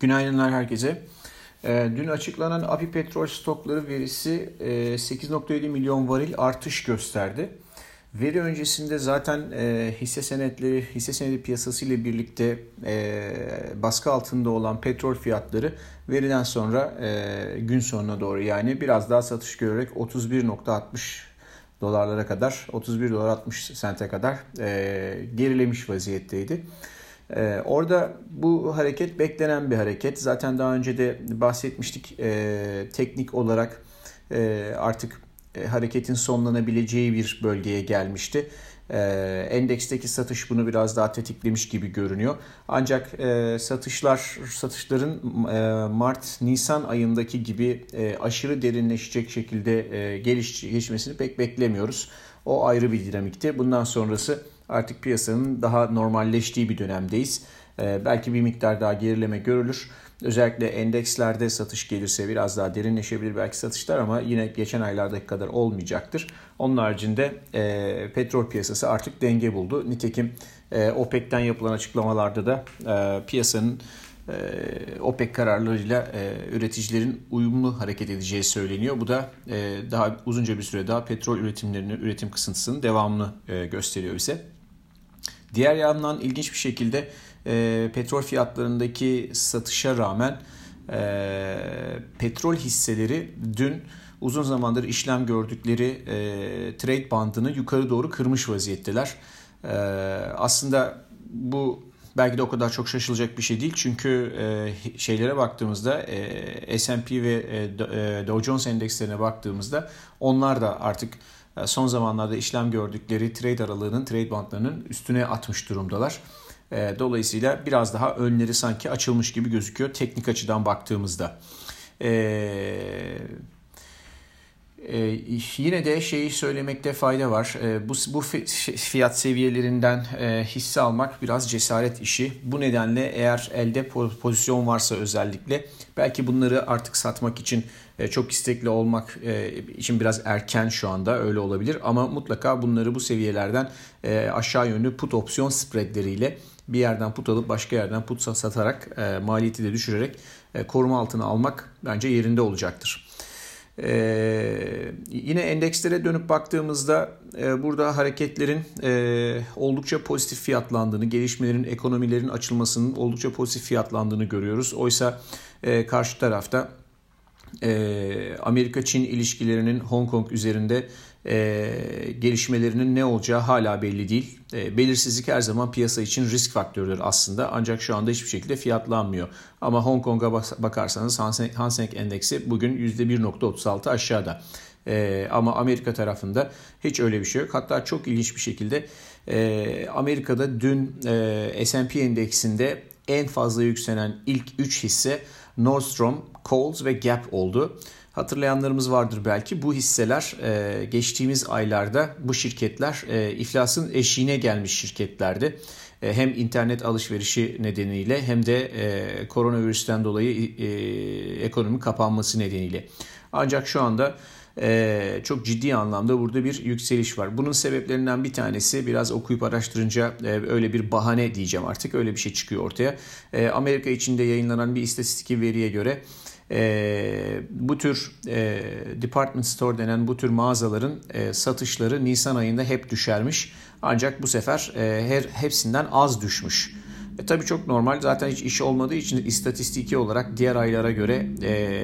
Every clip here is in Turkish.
Günaydınlar herkese. Ee, dün açıklanan API petrol stokları verisi 8.7 e, milyon varil artış gösterdi. Veri öncesinde zaten e, hisse senetleri, hisse senedi piyasası ile birlikte e, baskı altında olan petrol fiyatları veriden sonra gün sonuna doğru yani biraz daha satış görerek 31.60 dolarlara kadar 31 dolar 60 sente kadar gerilemiş vaziyetteydi. Ee, orada bu hareket beklenen bir hareket. Zaten daha önce de bahsetmiştik e, teknik olarak e, artık e, hareketin sonlanabileceği bir bölgeye gelmişti. E, endeksteki satış bunu biraz daha tetiklemiş gibi görünüyor. Ancak e, satışlar satışların e, Mart-Nisan ayındaki gibi e, aşırı derinleşecek şekilde e, geliş, gelişmesini pek beklemiyoruz. O ayrı bir dinamikti. Bundan sonrası artık piyasanın daha normalleştiği bir dönemdeyiz. Ee, belki bir miktar daha gerileme görülür. Özellikle endekslerde satış gelirse biraz daha derinleşebilir belki satışlar ama yine geçen aylardaki kadar olmayacaktır. Onun haricinde e, petrol piyasası artık denge buldu. Nitekim e, OPEC'ten yapılan açıklamalarda da e, piyasanın e, OPEC kararlarıyla e, üreticilerin uyumlu hareket edeceği söyleniyor. Bu da e, daha uzunca bir süre daha petrol üretimlerinin üretim kısıntısının devamını e, gösteriyor bize. Diğer yandan ilginç bir şekilde e, petrol fiyatlarındaki satışa rağmen e, petrol hisseleri dün uzun zamandır işlem gördükleri e, trade bandını yukarı doğru kırmış vaziyetteler. E, aslında bu belki de o kadar çok şaşılacak bir şey değil. Çünkü e, şeylere baktığımızda e, S&P ve e, e, Dow Jones endekslerine baktığımızda onlar da artık son zamanlarda işlem gördükleri trade aralığının, trade bandlarının üstüne atmış durumdalar. E, dolayısıyla biraz daha önleri sanki açılmış gibi gözüküyor teknik açıdan baktığımızda. Ee, yine de şeyi söylemekte fayda var. Bu, bu fiyat seviyelerinden e, hisse almak biraz cesaret işi. Bu nedenle eğer elde pozisyon varsa özellikle belki bunları artık satmak için e, çok istekli olmak e, için biraz erken şu anda öyle olabilir. Ama mutlaka bunları bu seviyelerden e, aşağı yönlü put opsiyon spreadleriyle bir yerden put alıp başka yerden put satarak e, maliyeti de düşürerek e, koruma altına almak bence yerinde olacaktır. Ee, yine endekslere dönüp baktığımızda e, burada hareketlerin e, oldukça pozitif fiyatlandığını, gelişmelerin, ekonomilerin açılmasının oldukça pozitif fiyatlandığını görüyoruz. Oysa e, karşı tarafta e, Amerika-Çin ilişkilerinin Hong Kong üzerinde e, gelişmelerinin ne olacağı hala belli değil. E, belirsizlik her zaman piyasa için risk faktörüdür aslında ancak şu anda hiçbir şekilde fiyatlanmıyor. Ama Hong Kong'a bakarsanız Hang Seng Endeksi bugün %1.36 aşağıda. E, ama Amerika tarafında hiç öyle bir şey yok. Hatta çok ilginç bir şekilde e, Amerika'da dün e, S&P endeksinde en fazla yükselen ilk 3 hisse Nordstrom, Kohl's ve Gap oldu. Hatırlayanlarımız vardır belki bu hisseler e, geçtiğimiz aylarda bu şirketler e, iflasın eşiğine gelmiş şirketlerdi. E, hem internet alışverişi nedeniyle hem de e, koronavirüsten dolayı e, ekonomi kapanması nedeniyle. Ancak şu anda e, çok ciddi anlamda burada bir yükseliş var. Bunun sebeplerinden bir tanesi biraz okuyup araştırınca e, öyle bir bahane diyeceğim artık öyle bir şey çıkıyor ortaya. E, Amerika içinde yayınlanan bir istatistik veriye göre e, bu tür e, department store denen bu tür mağazaların e, satışları Nisan ayında hep düşermiş. Ancak bu sefer e, her hepsinden az düşmüş. E, tabii çok normal. Zaten hiç iş olmadığı için istatistiki olarak diğer aylara göre e,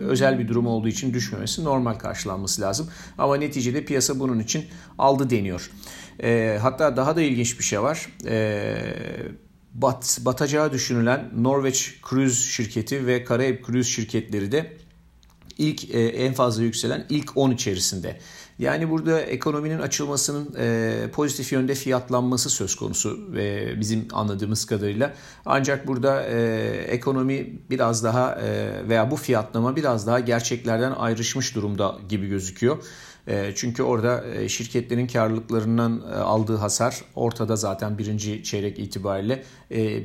özel bir durum olduğu için düşmemesi normal karşılanması lazım. Ama neticede piyasa bunun için aldı deniyor. E, hatta daha da ilginç bir şey var. E, bat, batacağı düşünülen Norveç Cruise şirketi ve Karayip Cruise şirketleri de ilk e, en fazla yükselen ilk 10 içerisinde. Yani burada ekonominin açılmasının e, pozitif yönde fiyatlanması söz konusu ve bizim anladığımız kadarıyla. Ancak burada e, ekonomi biraz daha e, veya bu fiyatlama biraz daha gerçeklerden ayrışmış durumda gibi gözüküyor. E, çünkü orada e, şirketlerin karlılıklarından e, aldığı hasar ortada zaten birinci çeyrek itibariyle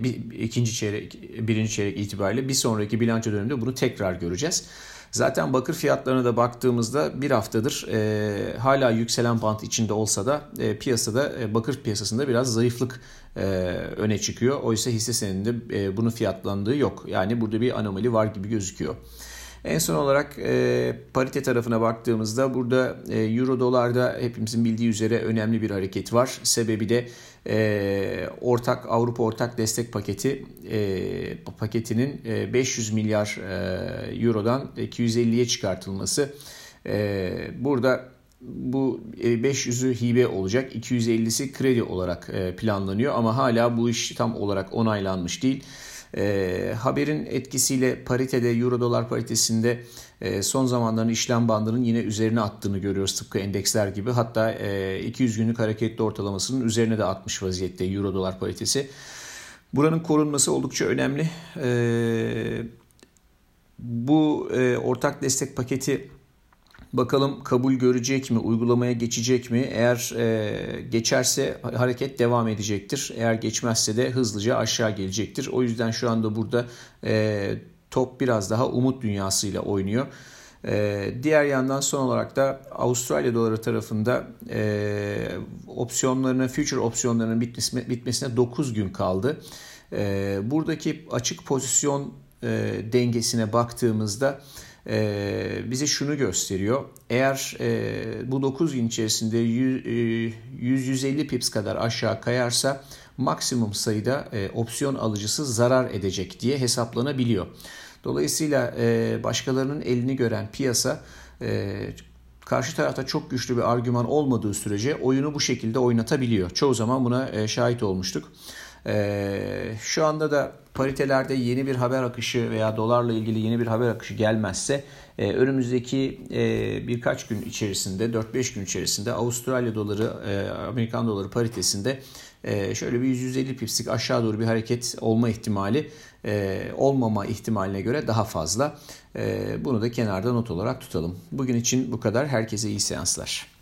bir, ikinci çeyrek birinci çeyrek itibariyle bir sonraki bilanço döneminde bunu tekrar göreceğiz. Zaten bakır fiyatlarına da baktığımızda bir haftadır e, hala yükselen bant içinde olsa da e, piyasada e, bakır piyasasında biraz zayıflık e, öne çıkıyor. Oysa hisse senedinde e, bunun fiyatlandığı yok. Yani burada bir anomali var gibi gözüküyor. En son olarak e, parite tarafına baktığımızda burada e, euro dolarda hepimizin bildiği üzere önemli bir hareket var. Sebebi de e, ortak Avrupa ortak destek paketi e, paketinin e, 500 milyar e, eurodan 250'ye çıkartılması. E, burada bu 500'ü e, hibe olacak, 250'si kredi olarak e, planlanıyor ama hala bu iş tam olarak onaylanmış değil. E, haberin etkisiyle paritede euro dolar paritesinde e, son zamanların işlem bandının yine üzerine attığını görüyoruz tıpkı endeksler gibi. Hatta e, 200 günlük hareketli ortalamasının üzerine de atmış vaziyette euro dolar paritesi. Buranın korunması oldukça önemli. E, bu e, ortak destek paketi Bakalım kabul görecek mi, uygulamaya geçecek mi? Eğer e, geçerse hareket devam edecektir. Eğer geçmezse de hızlıca aşağı gelecektir. O yüzden şu anda burada e, top biraz daha umut dünyasıyla oynuyor. E, diğer yandan son olarak da Avustralya doları tarafında e, opsiyonlarının, future opsiyonlarının bitmesine, bitmesine 9 gün kaldı. E, buradaki açık pozisyon e, dengesine baktığımızda e, bize şunu gösteriyor. Eğer e, bu 9 gün içerisinde 100-150 e, pips kadar aşağı kayarsa maksimum sayıda e, opsiyon alıcısı zarar edecek diye hesaplanabiliyor. Dolayısıyla e, başkalarının elini gören piyasa e, karşı tarafta çok güçlü bir argüman olmadığı sürece oyunu bu şekilde oynatabiliyor. Çoğu zaman buna e, şahit olmuştuk. Ee, şu anda da paritelerde yeni bir haber akışı veya dolarla ilgili yeni bir haber akışı gelmezse e, önümüzdeki e, birkaç gün içerisinde 4-5 gün içerisinde Avustralya doları e, Amerikan doları paritesinde şöyle bir 150 pipslik aşağı doğru bir hareket olma ihtimali olmama ihtimaline göre daha fazla. Bunu da kenarda not olarak tutalım. Bugün için bu kadar. Herkese iyi seanslar.